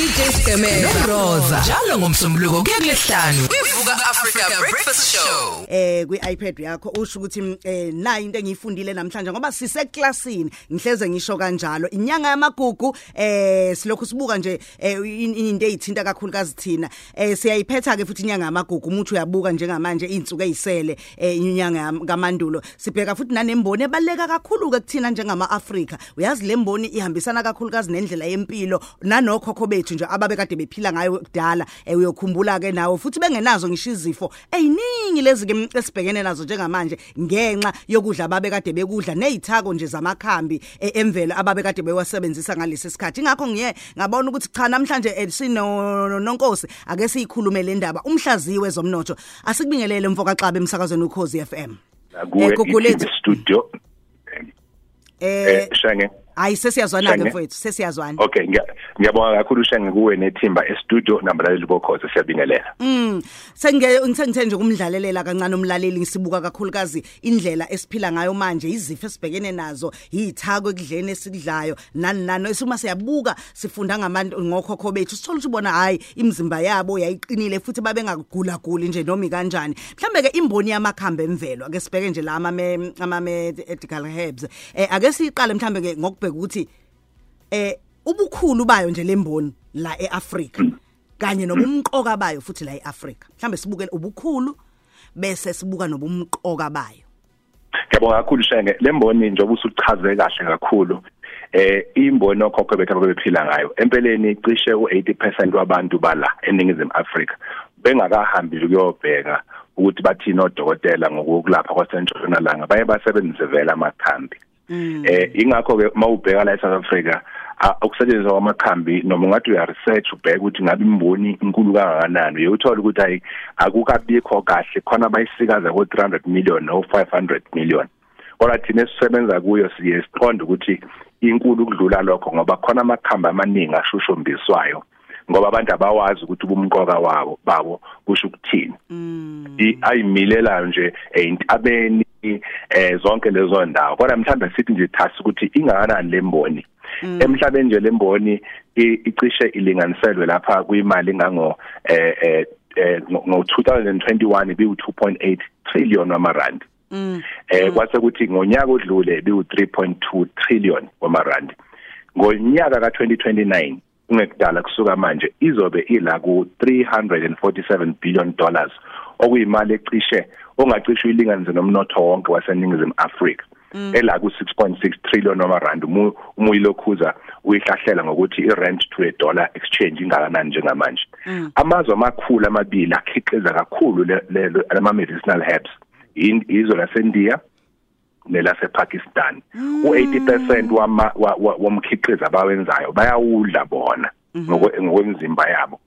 DJ Skemen noRosa njalo ngomsombuluko kuya kulesihlanu kwivuka Africa Breakfast Show. Eh kwi iPad yakho usho ukuthi eh nayi into engiyifundile namhlanje ngoba siseklasini. Ngihleze ngisho kanjalo. Inyanga yamagugu eh silokhu sibuka nje eh, into ezithinta kakhulukazi thina. Eh siyayiphetha ke futhi inyanga yamagugu. Umuntu uyabuka njengamanje izinsuku ezisele eh inyanga kamandulo. Sibheka futhi nanemboni ebaleka kakhulu ke kuthina njengama Africa uyazi lemboni ihambisana kakhulukazi nendlela yempilo nanokhokho bethu. Nje ababe kade bephila ngayo kudala eh, uyokhumbula ke nawe futhi bengenazo ngisho izifo eziningi lezi ke esibhekene nazo njengamanje ngenxa yokudla ababe kade bekudla nezithako nje zamakhambi eh, emvelo ababe kade bewasebenzisa ngalesi sikhathi. Ingakho ngiye ngabona ukuthi cha namhlanje eh, sino nonkosi ake siyikhulume le ndaba. Umhlaziwe zomnotho asikubingelele mfoka xaba emsakazweni ukhozi FM kuwe studio. Eh shenge hayi sesiyazwana ke mfowethu sesiyazwana. Okay ngiyabonga kakhulu shenge kuwe nethimba e-studio nabalaleli bokhoze siyabingelela. Mm senge ngithe nje kumdlalelela kancane umlaleli ngisibuka kakhulukazi indlela esiphila ngayo manje izifo esibhekene nazo yithako ekudleni esikudlayo nani nani. Esuma siyabuka sifunda ngabantu ngokhokho bethu sithola ukuthi bona hayi imizimba yabo yayiqinile futhi babengagula guli nje noma kanjani mhlambe ke imboni yamakhambe emvelo ake sibheke nje la ama medical herbs eh ake siqale mhlambe ke ngokubheka ukuthi eh ubukhulu bayo nje lemboni la eAfrica kanye nobumqoka bayo futhi la eAfrica mhlambe sibukele ubukhulu bese sibuka nobumqoka bayo. Ngiyabonga kakhulu shenge. Lemboni njengoba usuchaze kahle kakhulu eh imboni okhokho bethu bephila ngayo empeleni cishe u80% wabantu bala eningizimu Afrika. Bengakahambili kuyobheka ukuthi bathina odokotela ngokulapha kwasentshonalanga baye basebenzise vela amakhambi eh ingakho ke mawubheka la eSouth Africa ukusetshenziswa kwamakhambi noma ungathi uya research ubheka ukuthi ngabe imboni inkulu kangakanani. Uyothola ukuthi hayi akukabikho kahle. Khona bayisikaza ko 300 million no 500 million. Kodwa thina esisebenza kuyo siye siqonde ukuthi inkulu ukudlula lokho ngoba khona amakhambi amaningi ashushumbiswayo ngoba abantu abawazi ukuthi ubumqoka wabo babo kusho ukuthini. Ayimilela nje eintabeni eh zonke lezo ndawo. Kodwa mhlawumbe sithi nje thasi ukuthi ingakanani lemboni emhlabeni nje lemboni icishe ilinganiselwe lapha kuyimali ngango eh eh ngo 2021 biwu 2.8 trillion wamarandi. Eh kwase ukuthi ngonyaka odlule biwu 3.2 trillion wamarandi. Ngonyaka ka 2029 ungekudala kusuka manje izobe ila ku 347 billion dollars okuyimali ecishe ongacishe uyilinganise nomnotho wonke waseningizimu Afrika. Ela ku 6.6 trillion noma rand umuyilokhuza uyihlahlela ngokuthi irent to a dollar exchange ingakanani njengamanje. Amazwe amakhulu amabili akhiqiza kakhulu lama medicinal herbs izwe laseNdiya nelasePakistan. U80% wama womkhiqizo abawenzayo bayawudla bona ngokwemizimba yabo.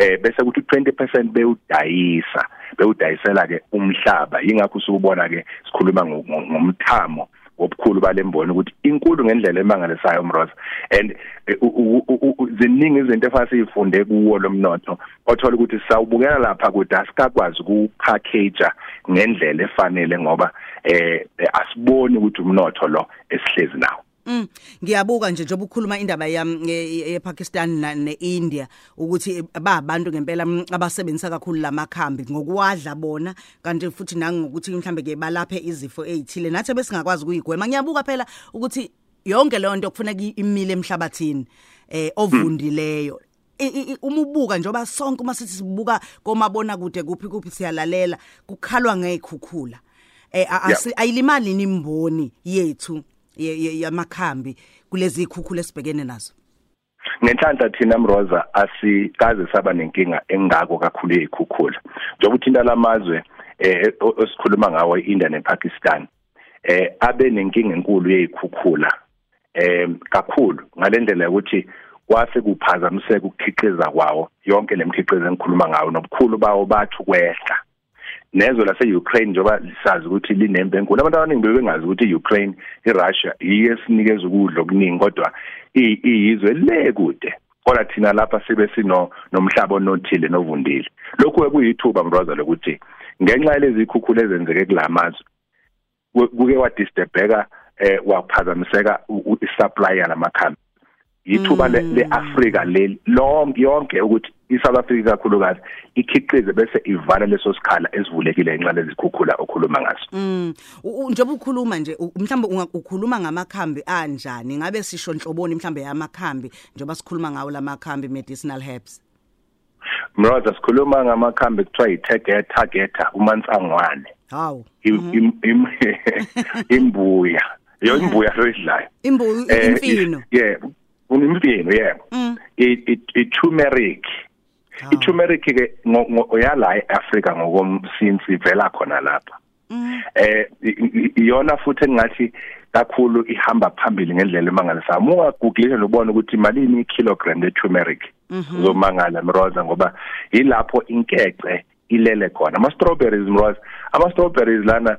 Eh bese kuthi 20% bewudayisa bewudayisela ke umhlaba. Ingakho usubona ke sikhuluma ngomthamo wobukhulu balemboni ukuthi inkulu ngendlela emangalisayo umroza and ziningi izinto efase sifunde kuwo lomnotho othola ukuthi sawubukela lapha kude asikakwazi ukupackage ngendlela efanele ngoba eh asiboni ukuthi umnotho lo esihlezi nawo. Mm. Ngiyabuka nje njengoba ukhuluma indaba yePakistan neIndia ukuthi babantu ngempela abasebenzisa kakhulu lamakhambi ngokuwadla bona kanti futhi nangokuthi mhlambe ke balaphe izifo ezithile nathi besingakwazi ukuyigwema. Ngiyabuka phela ukuthi yonke leyo nto kufuneka imile emhlabathini eh ovundileyo. Uma ubuka njoba sonke uma sithi sibuka komabona kude kuphi kuphi siyalalela kukhalwa ngezikhukhula eh ayilimali nimboni yethu? Yamakhambi kulezi ikhukhula esibhekene nazo? Ngenhlanhla thina mroza asikaze saba nenkinga engako kakhulu ezikhukhula njengoba uthinta lamazwe eh osikhuluma ngawo iIndia nePakistan eh abe nenkinga enkulu yezikhukhula eh kakhulu. Ngalendlela ukuthi kwase kuphazamiseka ukukhiqiza kwawo yonke lemikhiqizo engikhuluma ngayo nobukhulu bawo bathu kwehla nezwe lase-Ukraine njengoba lisazi ukuthi linembe enkulu. Abantu abaningi bebengazi ukuthi i-Ukraine iRussia yiyo esinikeza ukudla okuningi kodwa iyizwe le kude. Kodwa thina lapha sibe sino nomhlaba onothile novundile. Lokhu kuyithuba mroza lokuthi ngenxa yalezi ikhukhula ezenzeke kulamazwe kuke wadisturbeka eh waphazamiseka isupply yalamakhambi ithuba leAfrika leli lonke yonke ukuthi iSouth Africa kakhulukazi ikhiqize bese ivala leso sikhala esivulekile enxa lezikhukhula okhuluma ngaso. Mm njengoba ukhuluma nje mhlawumbe ukhuluma ngamakhambi anjani ngabe sisho inhloboni mhlawumbe yamakhambi njengoba sikhuluma ngawo lamakhambi medicinal herbs. Mroza sikhuluma ngamakhambi kuthiwa yiTageta Geta umansangwane. Hawu. Imbuya. Yo imbuya lo idlayo. Imbuya imfino. Yeah. Unimfino yeah. I turmeric. I turmeric ke yala eAfrica ngokomsinsi ivela khona lapha. Eh iyona futhi engathi kakhulu ihamba phambili ngendlela emangalisayo. Uma ungagoogle lobona ukuthi malini ikilogram le turmeric. Uzomangala mroza ngoba yilapho inkece ilele khona. Ama strawberries mroza, ama strawberries lana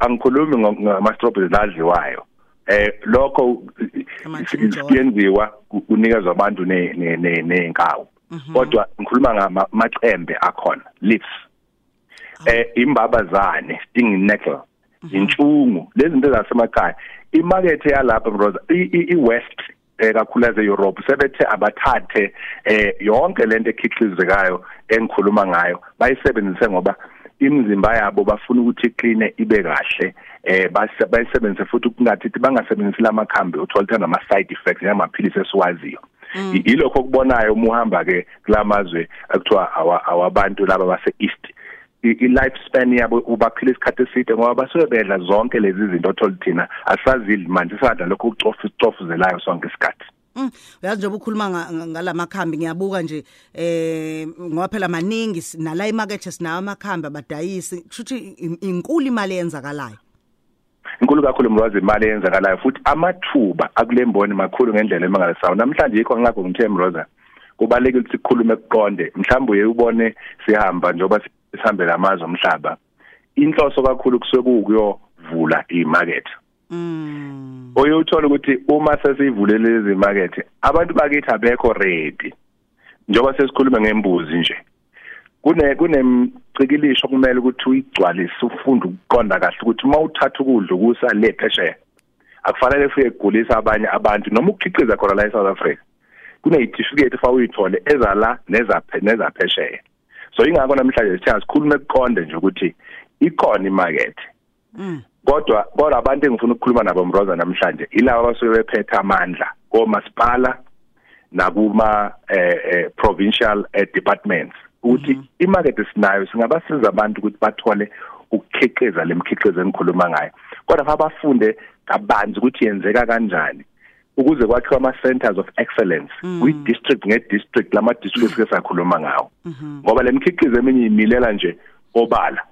angikhulumi ngama strawberries ladliwayo. Eh lokho siyenziwa kunikezwa abantu ne nenkawu kodwa ngikhuluma ngamacembe akhona leaves. Eh imbabazane stinging nettle intshungu lezi zinto zasemakhaya. Imarket yalapha broza iwest eh kakhulu eEurope sebethe abathathe eh yonke lento ekhiqizekayo engikhuluma ngayo bayisebenzise ngoba imizimba yabo bafuna ukuthi iqine ibe kahle eh bayisebenzise futhi kungathi bangasebenzisi lamakhambi uthola ukuthi ama side effects njengamaphilisi esiwaziyo. Yilokho okubonayo uma uhamba ke kulamazwe ekuthiwa awabantu laba base east i-life span yabo ubaphila isikhathi eside ngoba basuke bedla zonke lezi zinto othola thina asazidli manje sadla lokho ucofu sicofuzelayo sonke isikhathi. Mm uyazi nje ukhuluma ngalamakhambi ngiyabuka nje eh ngoba phela maningi nala emarket sinawo amakhambi abadayisi kushuthi inkulu imali eyenzakalayo. Inkulu kakhulu mlwazi imali eyenzakalayo futhi amathuba akulemboni makhulu ngendlela emangalisayo. Namhlanje yikho ngakho ngithe mroza kubalekile ukuthi sikhulume kuqonde. Mhlawumbe uye ubone sihamba njengoba sihambela amazwe omhlaba. Inhloso kakhulu kusuke kuyovula imarket Mm. Oye uthola ukuthi uma sesivulele lezi market abantu bakithi abekho ready. Njoba sesikhuluma ngembuzi nje. Kune kunemcikilisho kumele ukuthi uyigcwalise ufunde ukuqonda kahle ukuthi uma uthatha ukudla ukusa le phesheya akufanele ufike kugulisa abanye abantu noma ukukhiqiza khona la eSouth Africa. Kuneyitifiketi fa uyithole ezala nezaphe nezaphesheya. So ingakho namhlanje sithatha sikhulume kuqonde nje ukuthi ikhona imarket. Mm. Kodwa kodwa abantu engifuna ukukhuluma nabo mroza namhlanje ilabo abasuke bephethe amandla komasipala nakuma eh, eh provincial eh, departments. Ukuthi mm -hmm. imarket sinayo singabasiza abantu ukuthi bathole ukukhiqiza lemkhiqizo engikhuluma ngayo. Kodwa abafunde kabanzi ukuthi yenzeka kanjani ukuze kwakhiwe ama centers of excellence mm. kwi district nge district lama districts ke sakhuluma ngawo. Ngoba lemkhiqizo eminye imilela nje obala.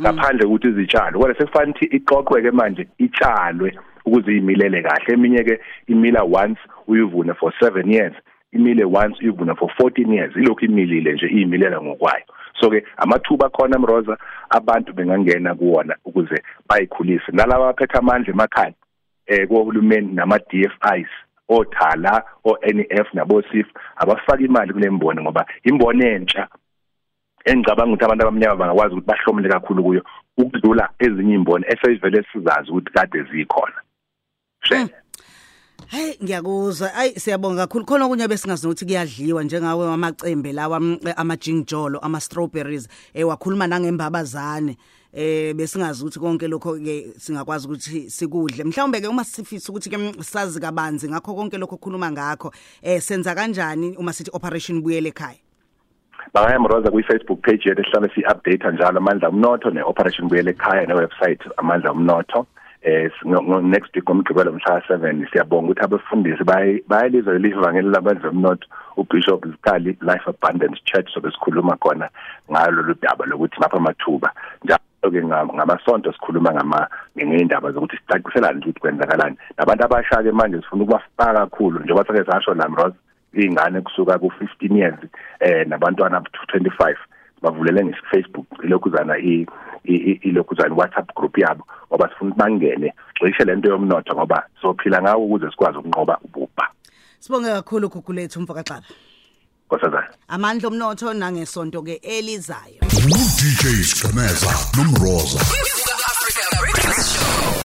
Ngaphandle ukuthi izitshalo. Kodwa sekufanele ukuthi iqoqweke manje itshalwe ukuze imilele kahle. Eminye ke imila once uyivune for 7 years imile once uyivune for 14 years. Ilokhu imilile nje iyimilela ngokwayo. So ke amathuba khona mroza abantu bengangena kuwona ukuze bayikhulise. Nalabo abaphethe amandla emakhaya eh kohulumeni nama DFIs othala o NEF nabo SIF abafaka imali kule mboni ngoba imboni entsha. Engicabanga ukuthi abantu abamnyama bangakwazi ukuthi bahlomule kakhulu kuyo ukudlula ezinye imboni eseyivele sizazi ukuthi kade zikhona. She Hey ngiyakuzwa. Ay siyabonga kakhulu. Khona okunye besingazi ukuthi kuyadliwa njengawe amacembe lawa ama jingjolo ama strawberries eh wakhuluma nangembabazane. Eh besingazi ukuthi konke lokho ke singakwazi ukuthi sikudle. Mhlawumbe ke uma sifisa ukuthi ke sazi kabanzi ngakho konke lokho khuluma ngakho eh senza kanjani uma sithi operation buyele ekhaya? Bangayamroza kwi Facebook page yethu esihlala si update njalo amandla umnotho ne operation buyele ekhaya ne website amandla umnotho eh next week ngomgqibelo mhla 7 siyabonga ukuthi abafundisi bayalizwe livangeli labandla umnotho uBishop Zikali Life Abundance Church sobe sikhuluma khona ngalo lolu daba lokuthi mapha amathuba. Njalo ke ngamasonto sikhuluma ngama ngeindaba zokuthi sicaciselane ukuthi kwenzakalani. Nabantu abasha ke manje sifuna ukubafaka kakhulu njengoba sake sasho la Mroz ingane kusuka ku 15 years eh nabantwana up to 25 bavulele nge Facebook ilokhuzana i ilokhuzana WhatsApp group yabo ngoba sifuna bangene cishe lento yomnotho ngoba sophila ngawo ukuze sikwazi ukunqoba ububha. Sibonge kakhulu gugulethu mfakaxaba Nkosazana. Amandla omnotho nangesonto ke elizayo. DJ Skameza nomroza.